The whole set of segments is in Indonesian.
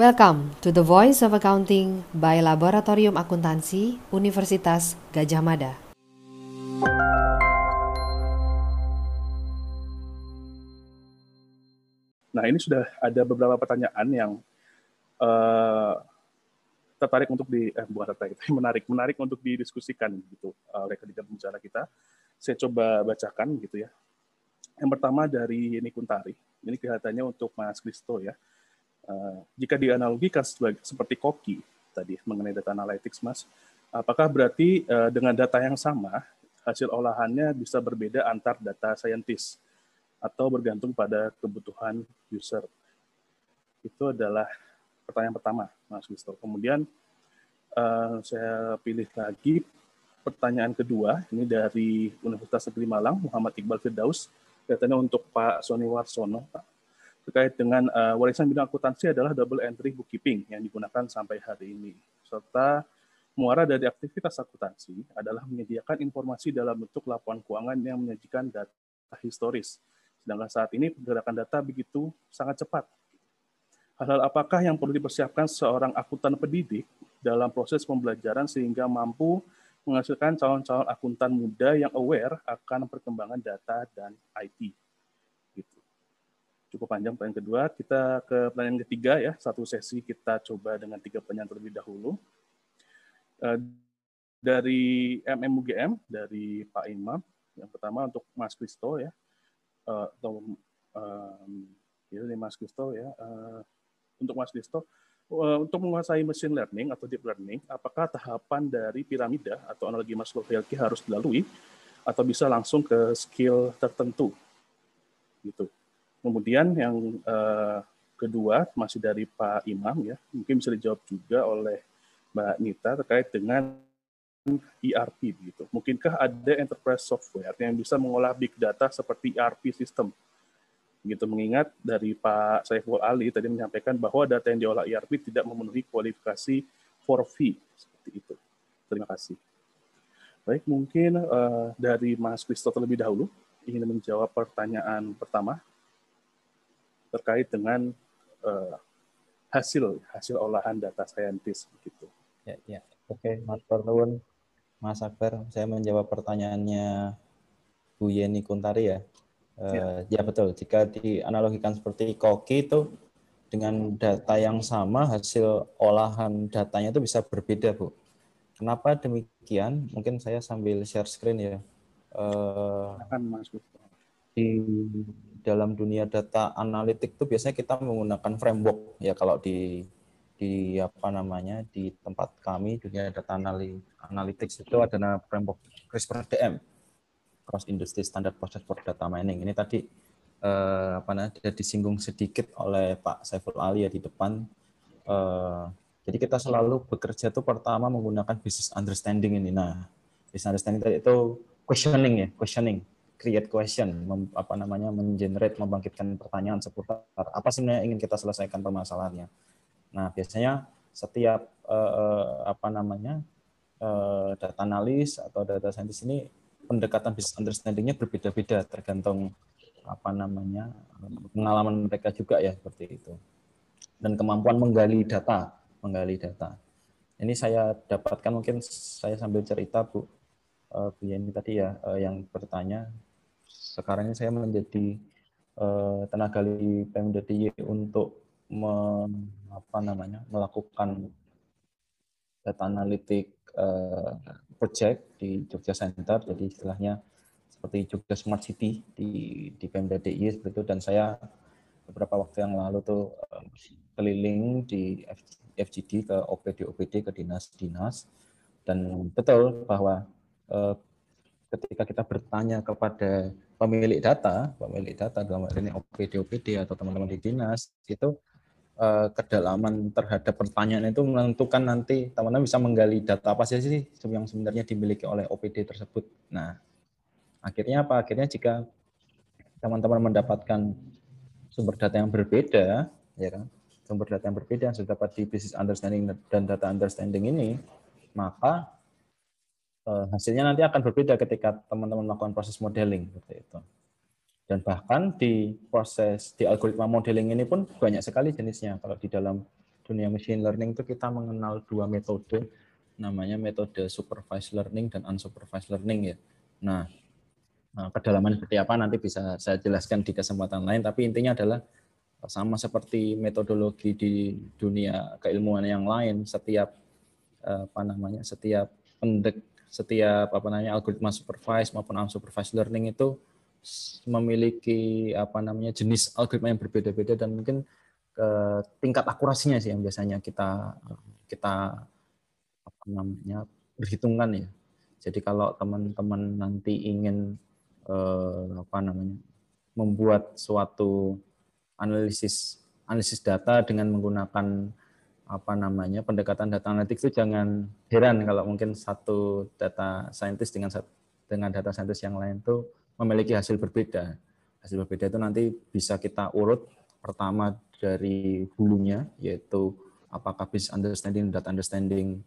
Welcome to the Voice of Accounting by Laboratorium Akuntansi Universitas Gajah Mada. Nah, ini sudah ada beberapa pertanyaan yang uh, tertarik untuk di eh, bukan tertarik, menarik menarik untuk didiskusikan gitu uh, oleh ketiga pembicara kita. Saya coba bacakan gitu ya. Yang pertama dari ini Kuntari. Ini kelihatannya untuk Mas Kristo ya. Uh, jika dianalogikan sebagai, seperti koki tadi mengenai data analytics Mas, apakah berarti uh, dengan data yang sama hasil olahannya bisa berbeda antar data scientist? atau bergantung pada kebutuhan user? Itu adalah pertanyaan pertama, Mas Wisto. Kemudian uh, saya pilih lagi pertanyaan kedua, ini dari Universitas Negeri Malang, Muhammad Iqbal Firdaus, katanya untuk Pak Sony Warsono, Pak. Terkait dengan uh, warisan bidang akuntansi adalah double entry bookkeeping yang digunakan sampai hari ini, serta muara dari aktivitas akuntansi adalah menyediakan informasi dalam bentuk laporan keuangan yang menyajikan data historis Sedangkan saat ini pergerakan data begitu sangat cepat. Hal-hal apakah yang perlu dipersiapkan seorang akuntan pendidik dalam proses pembelajaran sehingga mampu menghasilkan calon-calon akuntan muda yang aware akan perkembangan data dan IT. Cukup panjang pertanyaan kedua. Kita ke pertanyaan ketiga ya. Satu sesi kita coba dengan tiga pertanyaan terlebih dahulu. Eh, dari MMUGM, dari Pak Imam. Yang pertama untuk Mas Kristo ya uh, atau um, ini Mas Kristo ya uh, untuk Mas Kristo uh, untuk menguasai machine learning atau deep learning apakah tahapan dari piramida atau analogi Maslow hierarchy harus dilalui atau bisa langsung ke skill tertentu gitu kemudian yang uh, kedua masih dari Pak Imam ya mungkin bisa dijawab juga oleh Mbak Nita terkait dengan ERP begitu. Mungkinkah ada enterprise software yang bisa mengolah big data seperti ERP system? Begitu mengingat dari Pak Saiful Ali tadi menyampaikan bahwa data yang diolah ERP tidak memenuhi kualifikasi for fee seperti itu. Terima kasih. Baik, mungkin uh, dari Mas Kristo terlebih dahulu ingin menjawab pertanyaan pertama terkait dengan uh, hasil hasil olahan data scientist begitu. Ya, ya. Oke, Mas Nuwun. Mas Akbar, saya menjawab pertanyaannya Bu Yeni Kuntari ya. Ya. ya betul, jika dianalogikan seperti koki itu dengan data yang sama, hasil olahan datanya itu bisa berbeda, Bu. Kenapa demikian? Mungkin saya sambil share screen ya. Uh, di dalam dunia data analitik itu biasanya kita menggunakan framework ya kalau di di apa namanya di tempat kami dunia data analytics itu ada framework CRISPR DM Cross Industry Standard Process for Data Mining. Ini tadi eh, apa namanya disinggung sedikit oleh Pak Saiful Ali ya di depan. Eh, jadi kita selalu bekerja itu pertama menggunakan business understanding ini. Nah business understanding tadi itu questioning ya questioning create question mem, apa namanya mengenerate membangkitkan pertanyaan seputar apa sebenarnya ingin kita selesaikan permasalahannya. Nah, biasanya setiap uh, apa namanya uh, data analis atau data scientist ini pendekatan business understanding-nya berbeda-beda tergantung apa namanya pengalaman mereka juga ya seperti itu. Dan kemampuan menggali data menggali data. Ini saya dapatkan mungkin saya sambil cerita bu uh, bu Yeni tadi ya uh, yang bertanya sekarang ini saya menjadi uh, tenaga di PMDDY untuk me, apa namanya melakukan data analitik uh, project di Jogja Center. Jadi istilahnya seperti Jogja Smart City di di Pemda seperti itu. Dan saya beberapa waktu yang lalu tuh uh, keliling di FGD ke OPD OPD ke dinas-dinas. Dan betul bahwa ketika kita bertanya kepada pemilik data, pemilik data dalam hal ini OPD OPD atau teman-teman di dinas itu uh, kedalaman terhadap pertanyaan itu menentukan nanti teman-teman bisa menggali data apa saja sih yang sebenarnya dimiliki oleh OPD tersebut. Nah, akhirnya apa? Akhirnya jika teman-teman mendapatkan sumber data yang berbeda, ya kan, sumber data yang berbeda yang sudah dapat di business understanding dan data understanding ini, maka hasilnya nanti akan berbeda ketika teman-teman melakukan proses modeling seperti itu. Dan bahkan di proses di algoritma modeling ini pun banyak sekali jenisnya. Kalau di dalam dunia machine learning itu kita mengenal dua metode, namanya metode supervised learning dan unsupervised learning ya. Nah, eh, kedalaman seperti apa nanti bisa saya jelaskan di kesempatan lain, tapi intinya adalah sama seperti metodologi di dunia keilmuan yang lain, setiap eh, apa namanya, setiap pendek, setiap apa namanya algoritma supervised maupun unsupervised learning itu memiliki apa namanya jenis algoritma yang berbeda-beda dan mungkin ke tingkat akurasinya sih yang biasanya kita kita apa namanya berhitungkan ya. Jadi kalau teman-teman nanti ingin eh, apa namanya membuat suatu analisis analisis data dengan menggunakan apa namanya pendekatan data analitik itu jangan heran kalau mungkin satu data scientist dengan dengan data scientist yang lain itu memiliki hasil berbeda. Hasil berbeda itu nanti bisa kita urut pertama dari hulunya yaitu apakah business understanding data understanding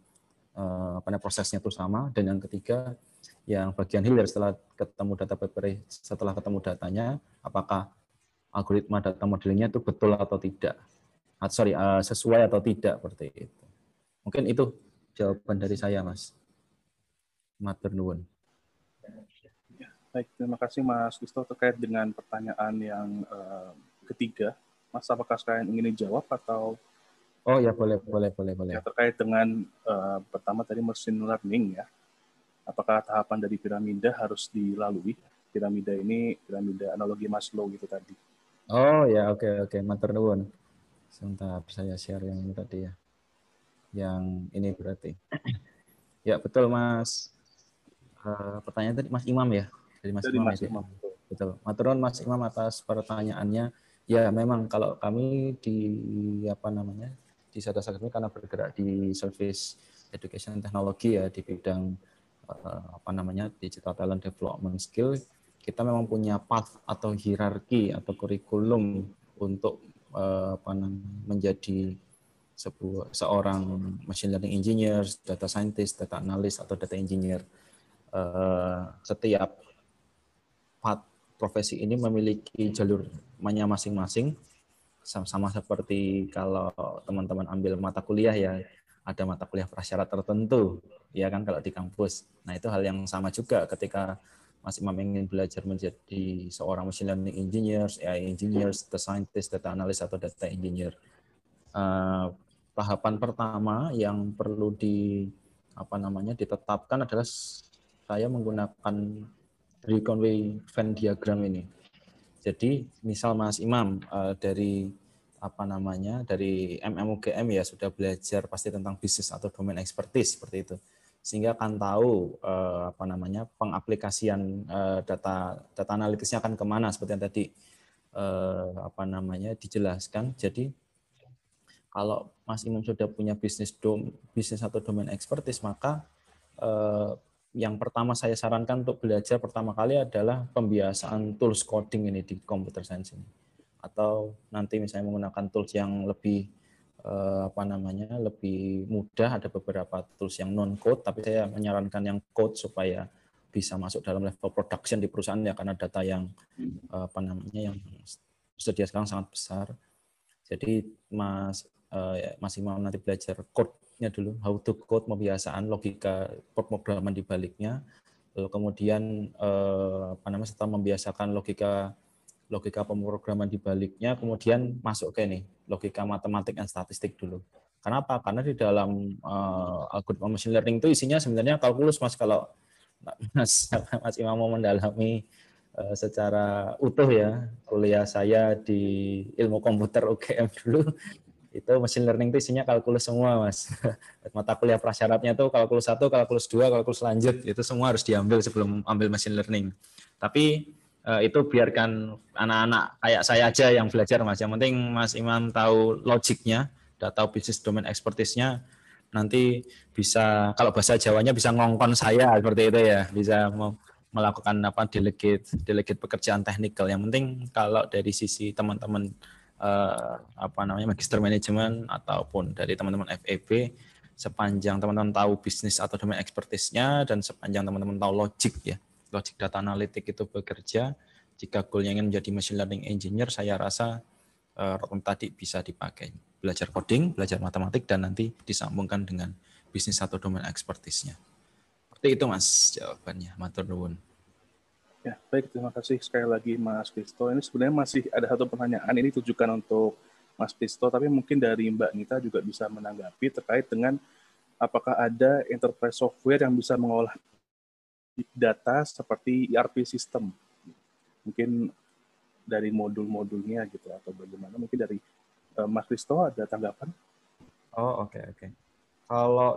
uh, apa prosesnya itu sama dan yang ketiga yang bagian hilir setelah ketemu data paper setelah ketemu datanya apakah algoritma data modelingnya itu betul atau tidak sorry uh, sesuai atau tidak seperti itu mungkin itu jawaban dari saya mas Matur nuwun. Baik, terima kasih Mas Gusto terkait dengan pertanyaan yang uh, ketiga. Mas, apakah sekalian ingin dijawab atau? Oh ya boleh, boleh, boleh, boleh. Ya, terkait dengan uh, pertama tadi machine learning ya. Apakah tahapan dari piramida harus dilalui? Piramida ini piramida analogi Maslow gitu tadi. Oh ya, oke, okay, oke, okay. matur nuwun. Sebentar, saya share yang ini tadi ya. Yang ini berarti. ya betul Mas. Uh, pertanyaan tadi Mas Imam ya dari Mas dari Imam. Mas ya. Imam. Betul. Maturon Mas Imam atas pertanyaannya. Ya memang kalau kami di apa namanya di Sada Sakti karena bergerak di service education teknologi ya di bidang uh, apa namanya digital talent development skill kita memang punya path atau hierarki atau kurikulum untuk uh, apa namanya menjadi sebuah seorang machine learning engineer, data scientist, data analyst atau data engineer. Uh, setiap empat profesi ini memiliki jalurnya masing-masing sama seperti kalau teman-teman ambil mata kuliah ya ada mata kuliah prasyarat tertentu ya kan kalau di kampus nah itu hal yang sama juga ketika Mas Imam ingin belajar menjadi seorang machine learning engineer, AI engineer, data scientist, data analyst atau data engineer. Uh, tahapan pertama yang perlu di apa namanya ditetapkan adalah saya menggunakan Conway Venn diagram ini. Jadi misal Mas Imam uh, dari apa namanya dari MMUGM ya sudah belajar pasti tentang bisnis atau domain expertise seperti itu sehingga akan tahu uh, apa namanya pengaplikasian uh, data data analitisnya akan ke mana seperti yang tadi uh, apa namanya dijelaskan jadi kalau Mas Imam sudah punya bisnis dom bisnis atau domain expertise maka uh, yang pertama saya sarankan untuk belajar pertama kali adalah pembiasaan tools coding ini di computer science ini. Atau nanti misalnya menggunakan tools yang lebih eh, apa namanya lebih mudah ada beberapa tools yang non code tapi saya menyarankan yang code supaya bisa masuk dalam level production di perusahaan ya karena data yang eh, apa namanya yang sedia sekarang sangat besar. Jadi Mas eh, Mas Imam nanti belajar code nya dulu, how to code pembiasaan logika pemrograman di baliknya. Lalu kemudian eh, apa namanya setelah membiasakan logika logika pemrograman di baliknya, kemudian masuk ke ini logika matematik dan statistik dulu. Kenapa? Karena di dalam uh, algoritma machine learning itu isinya sebenarnya kalkulus mas kalau mas mas Imam mau mendalami uh, secara utuh ya kuliah saya di ilmu komputer UGM dulu itu mesin learning itu isinya kalkulus semua mas mata kuliah prasyaratnya itu kalkulus satu kalkulus dua kalkulus lanjut itu semua harus diambil sebelum ambil mesin learning tapi itu biarkan anak-anak kayak saya aja yang belajar mas. Yang penting mas Imam tahu logiknya tahu bisnis domain expertise-nya nanti bisa kalau bahasa Jawanya bisa ngongkon saya seperti itu ya. Bisa melakukan apa delegate delegate pekerjaan teknikal. Yang penting kalau dari sisi teman-teman uh, apa namanya magister manajemen ataupun dari teman-teman FEB sepanjang teman-teman tahu bisnis atau domain expertise-nya dan sepanjang teman-teman tahu logik ya logik data analitik itu bekerja jika goalnya ingin menjadi machine learning engineer saya rasa uh, tadi bisa dipakai belajar coding, belajar matematik, dan nanti disambungkan dengan bisnis atau domain expertise-nya. Seperti itu Mas jawabannya, Matur nuwun. Ya, baik. Terima kasih sekali lagi Mas Kristo. Ini sebenarnya masih ada satu pertanyaan. Ini tujukan untuk Mas Kristo, tapi mungkin dari Mbak Nita juga bisa menanggapi terkait dengan apakah ada enterprise software yang bisa mengolah data seperti ERP system. Mungkin dari modul-modulnya gitu atau bagaimana? Mungkin dari uh, Mas Kristo ada tanggapan? Oh oke okay, oke. Okay. Kalau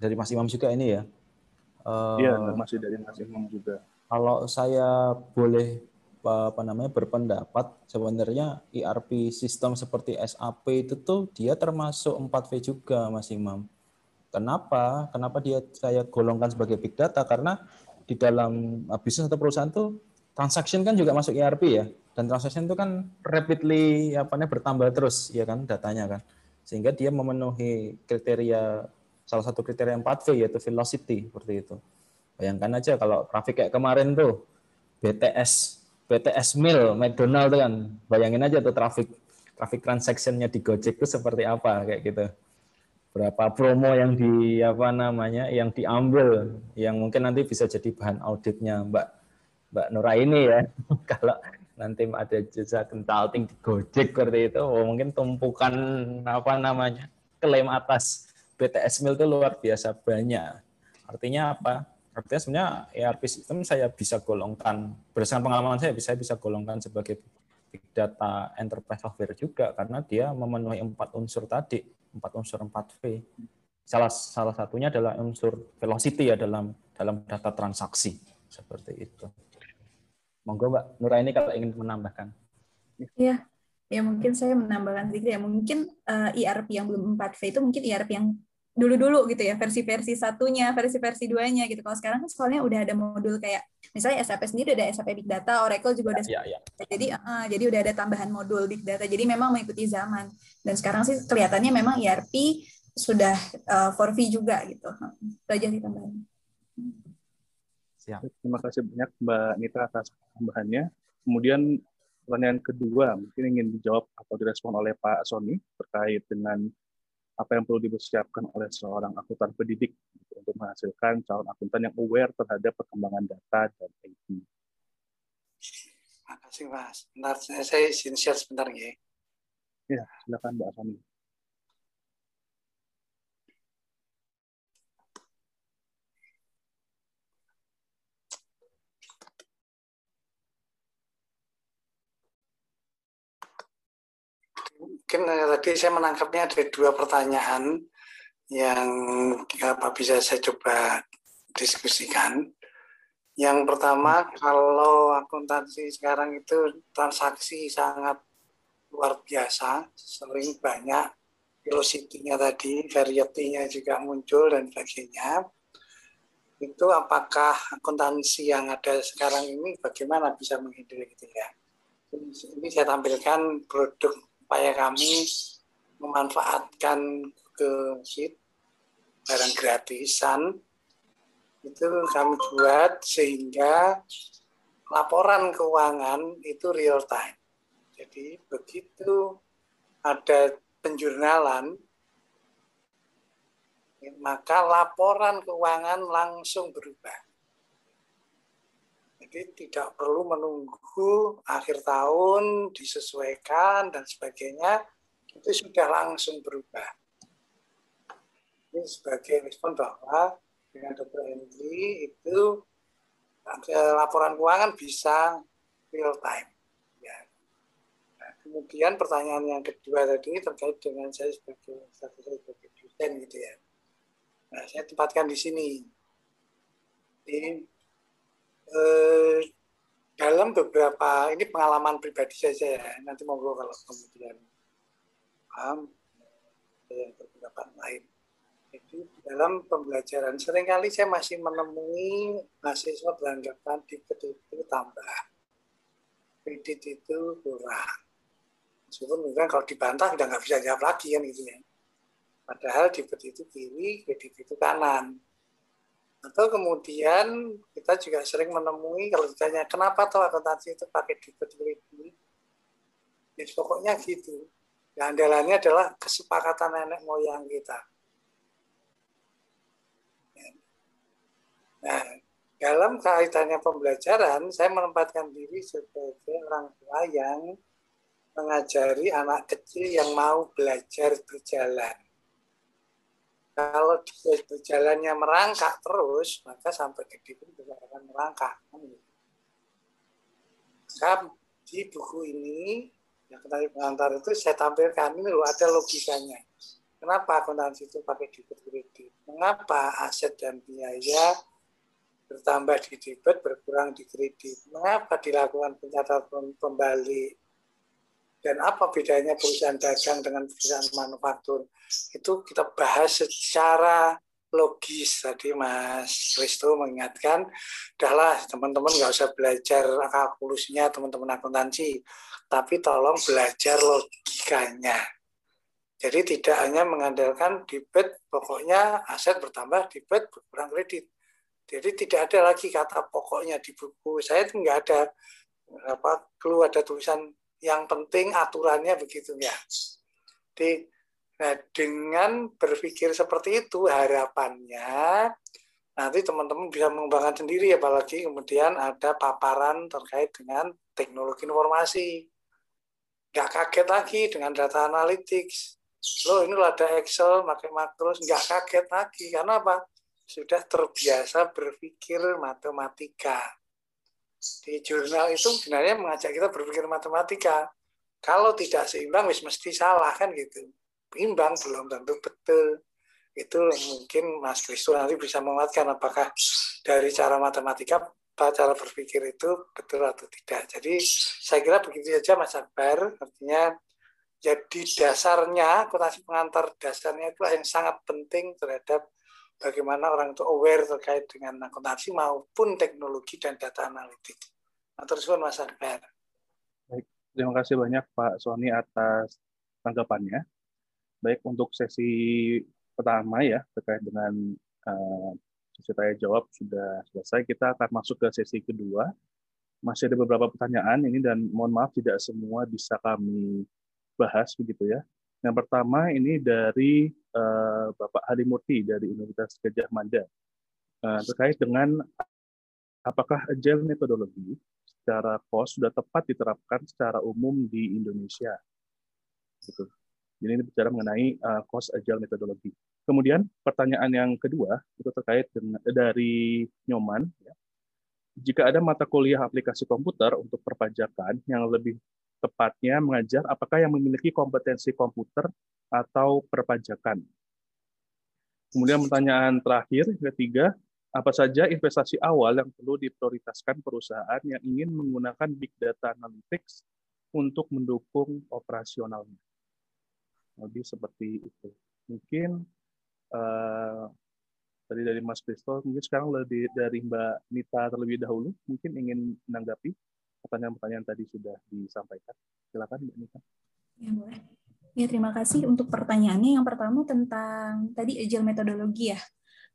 dari Mas Imam juga ini ya? Iya uh, masih dari Mas Imam juga. Kalau saya boleh apa namanya berpendapat sebenarnya ERP sistem seperti SAP itu tuh dia termasuk 4V juga Mas Imam. Kenapa? Kenapa dia saya golongkan sebagai big data? Karena di dalam bisnis atau perusahaan tuh transaction kan juga masuk ERP ya. Dan transaction itu kan rapidly apa namanya bertambah terus ya kan datanya kan. Sehingga dia memenuhi kriteria salah satu kriteria 4V yaitu velocity seperti itu. Bayangkan aja kalau traffic kayak kemarin tuh BTS BTS Mil McDonald kan. Bayangin aja tuh traffic traffic transactionnya di Gojek itu seperti apa kayak gitu berapa promo yang di apa namanya yang diambil yang mungkin nanti bisa jadi bahan auditnya Mbak Mbak Nura ini ya kalau nanti ada jasa consulting di Gojek seperti itu, oh, mungkin tumpukan apa namanya klaim atas BTS Mil itu luar biasa banyak. Artinya apa? Artinya sebenarnya ERP system saya bisa golongkan berdasarkan pengalaman saya bisa bisa golongkan sebagai big data enterprise software juga karena dia memenuhi empat unsur tadi, empat unsur 4V. Salah salah satunya adalah unsur velocity ya dalam dalam data transaksi seperti itu. Monggo Mbak Nuraini kalau ingin menambahkan. Iya, ya mungkin saya menambahkan sedikit ya. Mungkin uh, eh, ERP yang belum 4V itu mungkin ERP yang dulu-dulu gitu ya, versi-versi satunya, versi-versi duanya gitu. Kalau sekarang kan soalnya udah ada modul kayak misalnya SAP sendiri udah SAP Big Data, Oracle juga udah ya, ya. jadi uh, jadi udah ada tambahan modul Big Data. Jadi memang mengikuti zaman. Dan sekarang sih kelihatannya memang ERP sudah uh, for V juga gitu. Itu aja sih tambahan. Siap. Terima kasih banyak Mbak Nita atas tambahannya. Kemudian pertanyaan kedua mungkin ingin dijawab atau direspon oleh Pak Sony terkait dengan apa yang perlu dipersiapkan oleh seorang akuntan pendidik untuk menghasilkan calon akuntan yang aware terhadap perkembangan data dan IT. Terima kasih Mas. Bentar, saya, saya izin share sebentar ya. Ya, silakan Mbak Sony. Mungkin eh, tadi saya menangkapnya ada dua pertanyaan yang apa bisa saya coba diskusikan. Yang pertama, kalau akuntansi sekarang itu transaksi sangat luar biasa, sering banyak velocity-nya tadi, variety-nya juga muncul dan sebagainya. Itu apakah akuntansi yang ada sekarang ini bagaimana bisa menghindari itu ya? Ini saya tampilkan produk supaya kami memanfaatkan ke Sheet barang gratisan itu kami buat sehingga laporan keuangan itu real time. Jadi begitu ada penjurnalan maka laporan keuangan langsung berubah. Jadi tidak perlu menunggu akhir tahun disesuaikan dan sebagainya, itu sudah langsung berubah. Ini sebagai respon bahwa dengan Dr. Henry itu laporan keuangan bisa real time. Ya. Nah, kemudian pertanyaan yang kedua tadi terkait dengan saya sebagai status sebagai dosen gitu ya. Nah, saya tempatkan di sini. Ini eh, dalam beberapa ini pengalaman pribadi saja ya. Nanti monggo kalau kemudian paham yang berpendapat lain. Jadi dalam pembelajaran sering kali saya masih menemui mahasiswa beranggapan di itu tambah. Kredit itu kurang. Meskipun mungkin kalau dibantah sudah nggak bisa jawab lagi kan gitu ya. Padahal di itu kiri kredit itu kanan atau kemudian kita juga sering menemui kalau ditanya kenapa toh akuntansi itu pakai ini, ya pokoknya gitu. Andalannya adalah kesepakatan nenek moyang kita. Nah, dalam kaitannya pembelajaran, saya menempatkan diri sebagai orang tua yang mengajari anak kecil yang mau belajar berjalan. Kalau dia berjalannya merangkak terus, maka sampai gede pun tidak akan merangkak. Maka di buku ini yang kenali pengantar itu saya tampilkan ini loh ada logikanya. Kenapa akuntansi itu pakai debit kredit? Mengapa aset dan biaya bertambah di debit berkurang di kredit? Mengapa dilakukan pencatatan kembali? Dan apa bedanya perusahaan dagang dengan perusahaan manufaktur? Itu kita bahas secara logis tadi Mas Risto mengingatkan, udahlah teman-teman nggak usah belajar kalkulusnya teman-teman akuntansi, tapi tolong belajar logikanya. Jadi tidak hanya mengandalkan debit, pokoknya aset bertambah, debit berkurang kredit. Jadi tidak ada lagi kata pokoknya di buku. Saya itu nggak ada apa perlu ada tulisan yang penting aturannya begitu ya. Jadi nah, dengan berpikir seperti itu harapannya nanti teman-teman bisa mengembangkan sendiri apalagi kemudian ada paparan terkait dengan teknologi informasi nggak kaget lagi dengan data analytics. Lo ini ada Excel, pakai makros, nggak kaget lagi. Karena apa? Sudah terbiasa berpikir matematika. Di jurnal itu sebenarnya mengajak kita berpikir matematika. Kalau tidak seimbang, wis mesti salah kan gitu. Imbang belum tentu betul. Itu mungkin Mas Kristo nanti bisa menguatkan apakah dari cara matematika cara berpikir itu betul atau tidak. Jadi saya kira begitu saja Mas Akbar, artinya jadi dasarnya, akuntansi pengantar dasarnya itu yang sangat penting terhadap bagaimana orang itu aware terkait dengan akuntansi maupun teknologi dan data analitik. Nah, terus Mas Akbar. Baik, terima kasih banyak Pak Sony atas tanggapannya. Baik untuk sesi pertama ya terkait dengan uh, sesi tanya jawab sudah selesai. Kita akan masuk ke sesi kedua. Masih ada beberapa pertanyaan ini dan mohon maaf tidak semua bisa kami bahas begitu ya. Yang pertama ini dari uh, Bapak Harimurti dari Universitas Gajah Mada uh, terkait dengan apakah agile metodologi secara cost sudah tepat diterapkan secara umum di Indonesia. Gitu. Jadi ini bicara mengenai uh, cost agile metodologi. Kemudian pertanyaan yang kedua itu terkait dengan dari Nyoman. Ya. Jika ada mata kuliah aplikasi komputer untuk perpajakan yang lebih tepatnya mengajar apakah yang memiliki kompetensi komputer atau perpajakan. Kemudian pertanyaan terakhir ketiga, apa saja investasi awal yang perlu diprioritaskan perusahaan yang ingin menggunakan big data analytics untuk mendukung operasionalnya? Lebih seperti itu. Mungkin uh, tadi dari Mas Kristo, mungkin sekarang lebih dari Mbak Nita terlebih dahulu, mungkin ingin menanggapi pertanyaan-pertanyaan tadi sudah disampaikan. Silakan Mbak Nita. Ya, boleh. Ya, terima kasih untuk pertanyaannya. Yang pertama tentang tadi agile metodologi ya.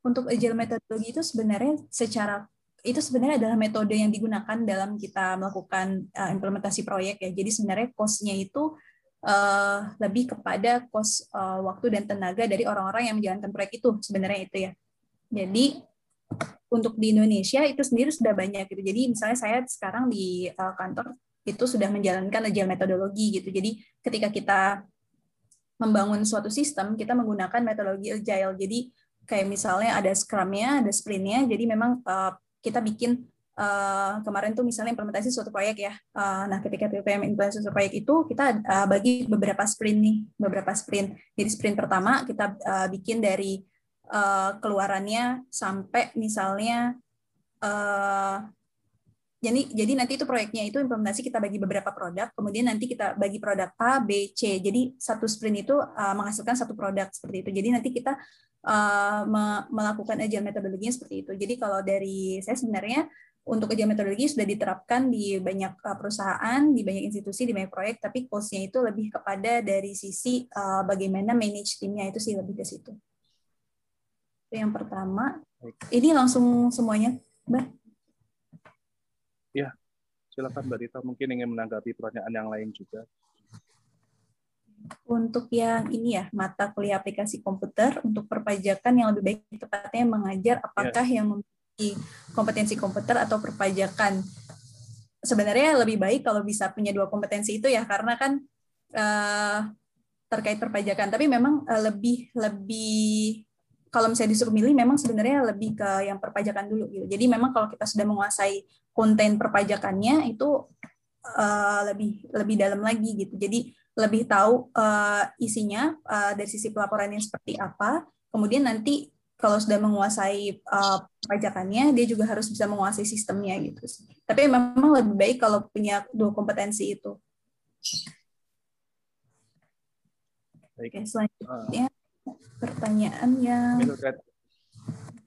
Untuk agile metodologi itu sebenarnya secara itu sebenarnya adalah metode yang digunakan dalam kita melakukan uh, implementasi proyek ya. Jadi sebenarnya cost-nya itu uh, lebih kepada kos uh, waktu dan tenaga dari orang-orang yang menjalankan proyek itu sebenarnya itu ya. Jadi untuk di Indonesia itu sendiri sudah banyak gitu. Jadi misalnya saya sekarang di uh, kantor itu sudah menjalankan agile metodologi gitu. Jadi ketika kita membangun suatu sistem, kita menggunakan metodologi agile. Jadi kayak misalnya ada scrum-nya, ada sprint-nya. Jadi memang uh, kita bikin uh, kemarin tuh misalnya implementasi suatu proyek ya. Uh, nah, ketika PPM implementasi suatu proyek itu kita uh, bagi beberapa sprint nih, beberapa sprint. Jadi sprint pertama kita uh, bikin dari uh, keluarannya sampai misalnya uh, jadi jadi nanti itu proyeknya itu implementasi kita bagi beberapa produk, kemudian nanti kita bagi produk A, B, C. Jadi satu sprint itu uh, menghasilkan satu produk seperti itu. Jadi nanti kita uh, melakukan agile metodologinya seperti itu. Jadi kalau dari saya sebenarnya untuk ujian metodologi sudah diterapkan di banyak perusahaan, di banyak institusi, di banyak proyek, tapi cost-nya itu lebih kepada dari sisi bagaimana manage timnya itu sih lebih ke situ. Itu yang pertama. Ini langsung semuanya, Mbak? Ya, silakan Mbak Rita. Mungkin ingin menanggapi pertanyaan yang lain juga. untuk yang ini ya mata kuliah aplikasi komputer untuk perpajakan yang lebih baik tepatnya mengajar apakah yeah. yang memiliki kompetensi komputer atau perpajakan sebenarnya lebih baik kalau bisa punya dua kompetensi itu ya karena kan uh, terkait perpajakan tapi memang uh, lebih lebih kalau misalnya disuruh milih memang sebenarnya lebih ke yang perpajakan dulu gitu jadi memang kalau kita sudah menguasai konten perpajakannya itu uh, lebih lebih dalam lagi gitu jadi lebih tahu uh, isinya uh, dari sisi pelaporannya seperti apa. Kemudian nanti kalau sudah menguasai uh, pajakannya, dia juga harus bisa menguasai sistemnya gitu. Tapi memang lebih baik kalau punya dua kompetensi itu. Baik. Oke, selanjutnya pertanyaan yang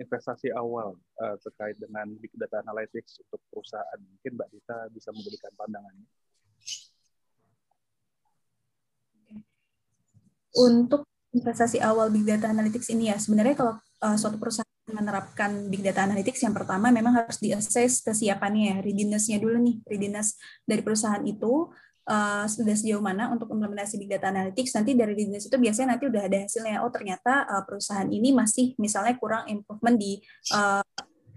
investasi awal uh, terkait dengan big data analytics untuk perusahaan. Mungkin Mbak Dita bisa memberikan pandangannya. untuk investasi awal big data analytics ini ya sebenarnya kalau uh, suatu perusahaan menerapkan big data analytics yang pertama memang harus diakses kesiapannya ya readiness-nya dulu nih readiness dari perusahaan itu uh, sudah sejauh mana untuk implementasi big data analytics nanti dari readiness itu biasanya nanti udah ada hasilnya oh ternyata uh, perusahaan ini masih misalnya kurang improvement di uh,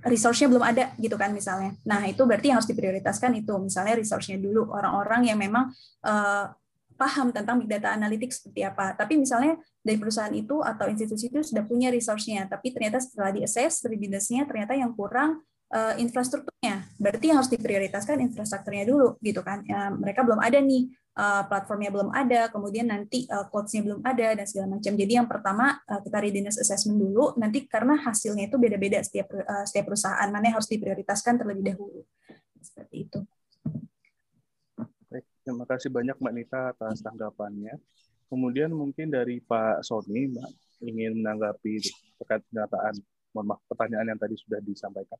resource-nya belum ada gitu kan misalnya. Nah, itu berarti yang harus diprioritaskan itu misalnya resource-nya dulu orang-orang yang memang uh, paham tentang big data analytics seperti apa. Tapi misalnya dari perusahaan itu atau institusi itu sudah punya resource-nya, tapi ternyata setelah di-assess readiness-nya ternyata yang kurang uh, infrastrukturnya. Berarti harus diprioritaskan infrastrukturnya dulu gitu kan. Ya, mereka belum ada nih uh, platformnya belum ada, kemudian nanti uh, codes-nya belum ada dan segala macam. Jadi yang pertama uh, kita readiness assessment dulu, nanti karena hasilnya itu beda-beda setiap uh, setiap perusahaan, mana yang harus diprioritaskan terlebih dahulu. Seperti itu. Terima kasih banyak Mbak Nita atas tanggapannya. Kemudian mungkin dari Pak Sony, Mbak, ingin menanggapi terkait pernyataan, mohon maaf, pertanyaan yang tadi sudah disampaikan.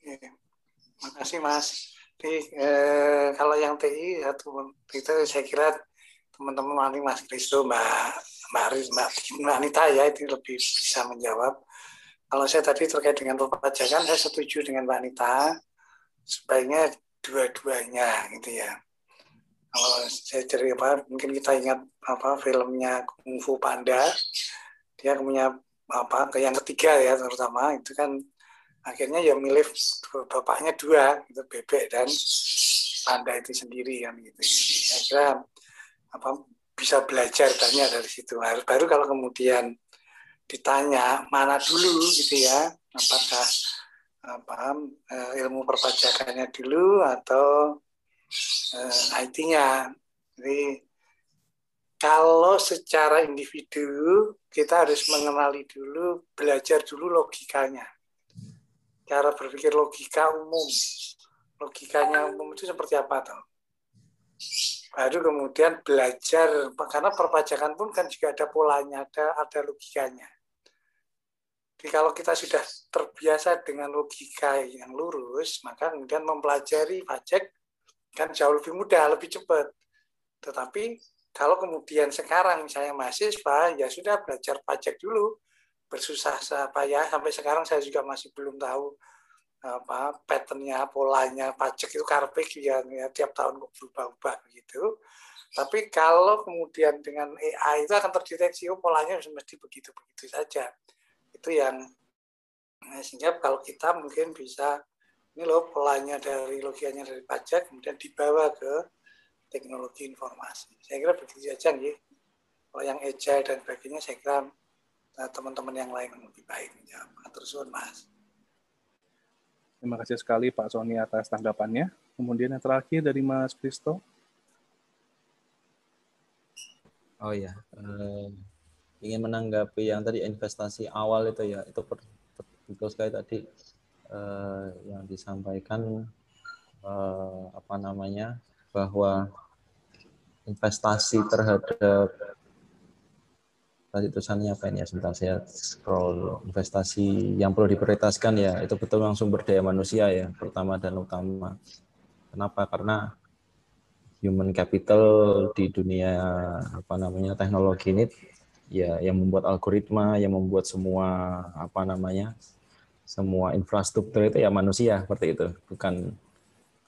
Terima kasih Mas. Jadi, eh, kalau yang TI, ya, itu saya kira teman-teman Mas Kristo, Mbak Mbak Mbak, Mbak Anita ya itu lebih bisa menjawab. Kalau saya tadi terkait dengan perpajakan, saya setuju dengan Mbak Anita. Sebaiknya dua-duanya gitu ya kalau saya cerita mungkin kita ingat apa filmnya Kung Fu Panda dia punya apa yang ketiga ya terutama itu kan akhirnya ya milih bapaknya dua itu bebek dan panda itu sendiri kan gitu saya kira apa bisa belajar banyak dari situ baru kalau kemudian ditanya mana dulu gitu ya apakah apa eh, ilmu perpajakannya dulu atau uh, eh, IT-nya. Jadi kalau secara individu kita harus mengenali dulu, belajar dulu logikanya. Cara berpikir logika umum. Logikanya umum itu seperti apa toh? Baru kemudian belajar karena perpajakan pun kan juga ada polanya, ada ada logikanya. Jadi kalau kita sudah terbiasa dengan logika yang lurus, maka kemudian mempelajari pajak kan jauh lebih mudah, lebih cepat. Tetapi kalau kemudian sekarang misalnya mahasiswa, ya sudah belajar pajak dulu, bersusah payah sampai sekarang saya juga masih belum tahu apa patternnya, polanya pajak itu karpet ya, ya tiap tahun kok berubah-ubah begitu. Tapi kalau kemudian dengan AI itu akan terdeteksi oh polanya mesti begitu-begitu saja. Itu yang nah, sehingga kalau kita mungkin bisa ini loh polanya dari logikanya dari pajak kemudian dibawa ke teknologi informasi. Saya kira begitu saja nih. Kalau yang agile dan sebagainya saya kira teman-teman yang lain lebih baik menjawab. Terus Mas. Terima kasih sekali Pak Sony atas tanggapannya. Kemudian yang terakhir dari Mas Kristo. Oh ya, eh, ingin menanggapi yang tadi investasi awal itu ya, itu betul sekali tadi eh, yang disampaikan eh, apa namanya bahwa investasi terhadap tadi tulisannya apa ini ya? Sebentar saya scroll. Investasi yang perlu diprioritaskan ya itu betul langsung sumber daya manusia ya pertama dan utama. Kenapa? Karena human capital di dunia apa namanya teknologi ini ya yang membuat algoritma yang membuat semua apa namanya semua infrastruktur itu ya manusia seperti itu. Bukan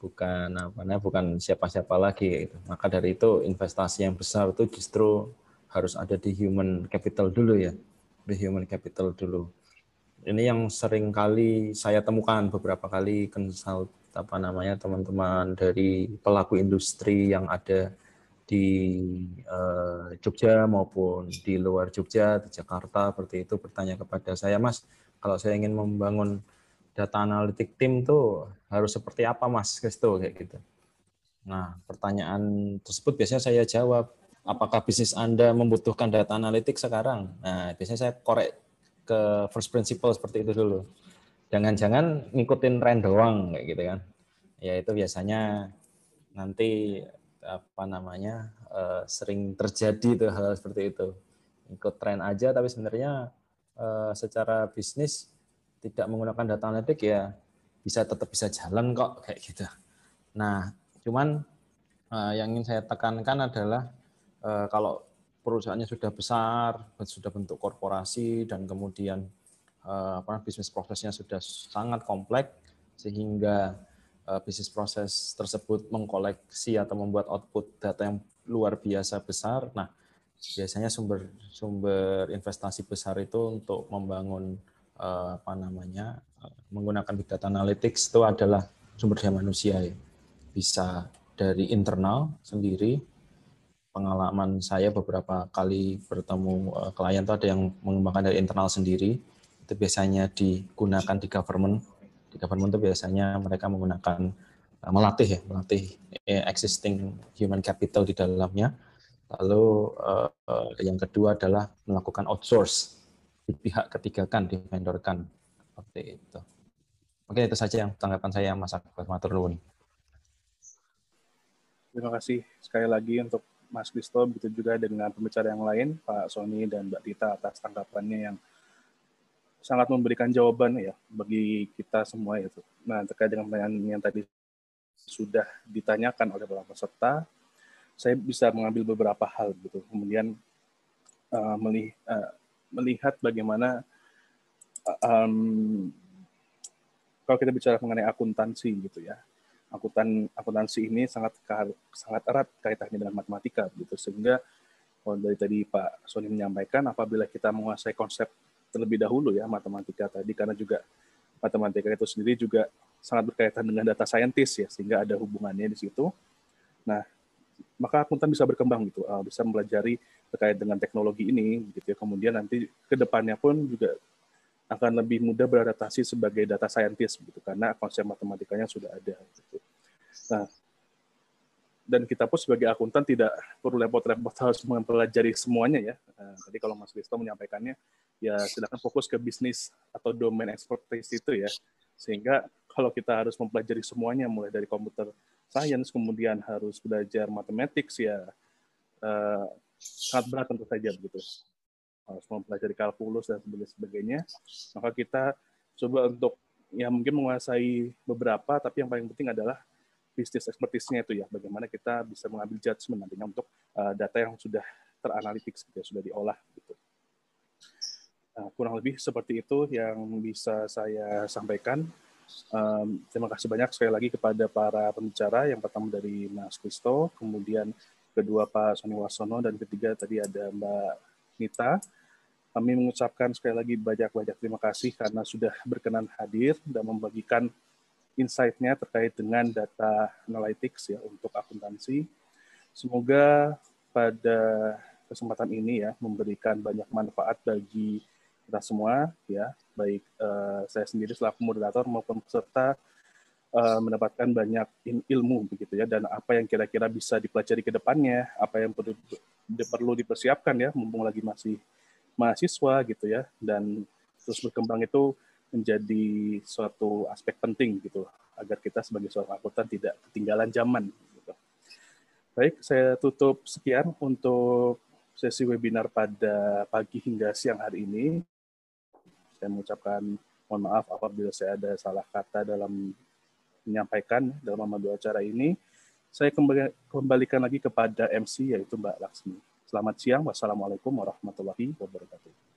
bukan apa namanya bukan siapa-siapa lagi gitu. maka dari itu investasi yang besar itu justru harus ada di human capital dulu ya, di human capital dulu. Ini yang sering kali saya temukan beberapa kali konsult apa namanya teman-teman dari pelaku industri yang ada di uh, Jogja maupun di luar Jogja, di Jakarta seperti itu bertanya kepada saya, Mas, kalau saya ingin membangun data analitik tim tuh harus seperti apa, Mas? Gitu kayak gitu. Nah, pertanyaan tersebut biasanya saya jawab, apakah bisnis Anda membutuhkan data analitik sekarang? Nah, biasanya saya korek ke first principle seperti itu dulu. Jangan-jangan ngikutin trend doang kayak gitu kan. Ya itu biasanya nanti apa namanya uh, sering terjadi tuh hal, seperti itu ikut tren aja tapi sebenarnya uh, secara bisnis tidak menggunakan data analitik ya bisa tetap bisa jalan kok kayak gitu nah cuman uh, yang ingin saya tekankan adalah uh, kalau perusahaannya sudah besar sudah bentuk korporasi dan kemudian apa bisnis prosesnya sudah sangat kompleks sehingga uh, bisnis proses tersebut mengkoleksi atau membuat output data yang luar biasa besar. Nah, biasanya sumber sumber investasi besar itu untuk membangun apa namanya menggunakan big data analytics itu adalah sumber daya manusia ya. Bisa dari internal sendiri. Pengalaman saya beberapa kali bertemu uh, klien itu ada yang mengembangkan dari internal sendiri. Itu biasanya digunakan di government di government itu biasanya mereka menggunakan uh, melatih ya, melatih eh, existing human capital di dalamnya. Lalu yang kedua adalah melakukan outsource di pihak ketiga kan, di vendor kan, seperti itu. Oke, itu saja yang tanggapan saya Mas Akbar Terima kasih sekali lagi untuk Mas Kristo, begitu juga dengan pembicara yang lain, Pak Sony dan Mbak Tita atas tanggapannya yang sangat memberikan jawaban ya bagi kita semua itu. Nah terkait dengan pertanyaan yang tadi sudah ditanyakan oleh beberapa peserta, saya bisa mengambil beberapa hal gitu. Kemudian uh, melih, uh, melihat bagaimana um, kalau kita bicara mengenai akuntansi gitu ya, akuntan akuntansi ini sangat sangat erat kaitannya dengan matematika gitu sehingga kalau dari tadi Pak Sony menyampaikan apabila kita menguasai konsep terlebih dahulu ya matematika tadi karena juga matematika itu sendiri juga sangat berkaitan dengan data scientist ya sehingga ada hubungannya di situ. Nah, maka akuntan bisa berkembang gitu, uh, bisa mempelajari terkait dengan teknologi ini gitu ya. Kemudian nanti ke depannya pun juga akan lebih mudah beradaptasi sebagai data scientist gitu karena konsep matematikanya sudah ada gitu. Nah, dan kita pun sebagai akuntan tidak perlu repot-repot harus mempelajari semuanya ya. Uh, tadi kalau Mas Risto menyampaikannya, ya silakan fokus ke bisnis atau domain expertise itu ya. Sehingga kalau kita harus mempelajari semuanya, mulai dari komputer science, kemudian harus belajar mathematics ya uh, sangat berat tentu saja begitu. Harus mempelajari kalkulus dan sebagainya. Maka kita coba untuk ya mungkin menguasai beberapa, tapi yang paling penting adalah bisnis expertise-nya itu ya, bagaimana kita bisa mengambil judgment nantinya untuk uh, data yang sudah teranalitik, gitu sudah diolah gitu. Nah, kurang lebih seperti itu yang bisa saya sampaikan. Um, terima kasih banyak sekali lagi kepada para pembicara. Yang pertama dari Mas Kristo, kemudian kedua Pak Sony Wasono, dan ketiga tadi ada Mbak Nita. Kami mengucapkan sekali lagi banyak-banyak terima kasih karena sudah berkenan hadir dan membagikan insight-nya terkait dengan data analytics ya untuk akuntansi. Semoga pada kesempatan ini ya memberikan banyak manfaat bagi kita semua ya, baik uh, saya sendiri selaku moderator maupun peserta uh, mendapatkan banyak ilmu begitu ya dan apa yang kira-kira bisa dipelajari ke depannya, apa yang perlu perlu dipersiapkan ya mumpung lagi masih mahasiswa gitu ya dan terus berkembang itu menjadi suatu aspek penting gitu agar kita sebagai seorang akuntan tidak ketinggalan zaman. Gitu. Baik, saya tutup sekian untuk sesi webinar pada pagi hingga siang hari ini. Saya mengucapkan mohon maaf apabila saya ada salah kata dalam menyampaikan dalam memandu acara ini. Saya kembali, kembalikan lagi kepada MC yaitu Mbak Laksmi. Selamat siang. Wassalamualaikum warahmatullahi wabarakatuh.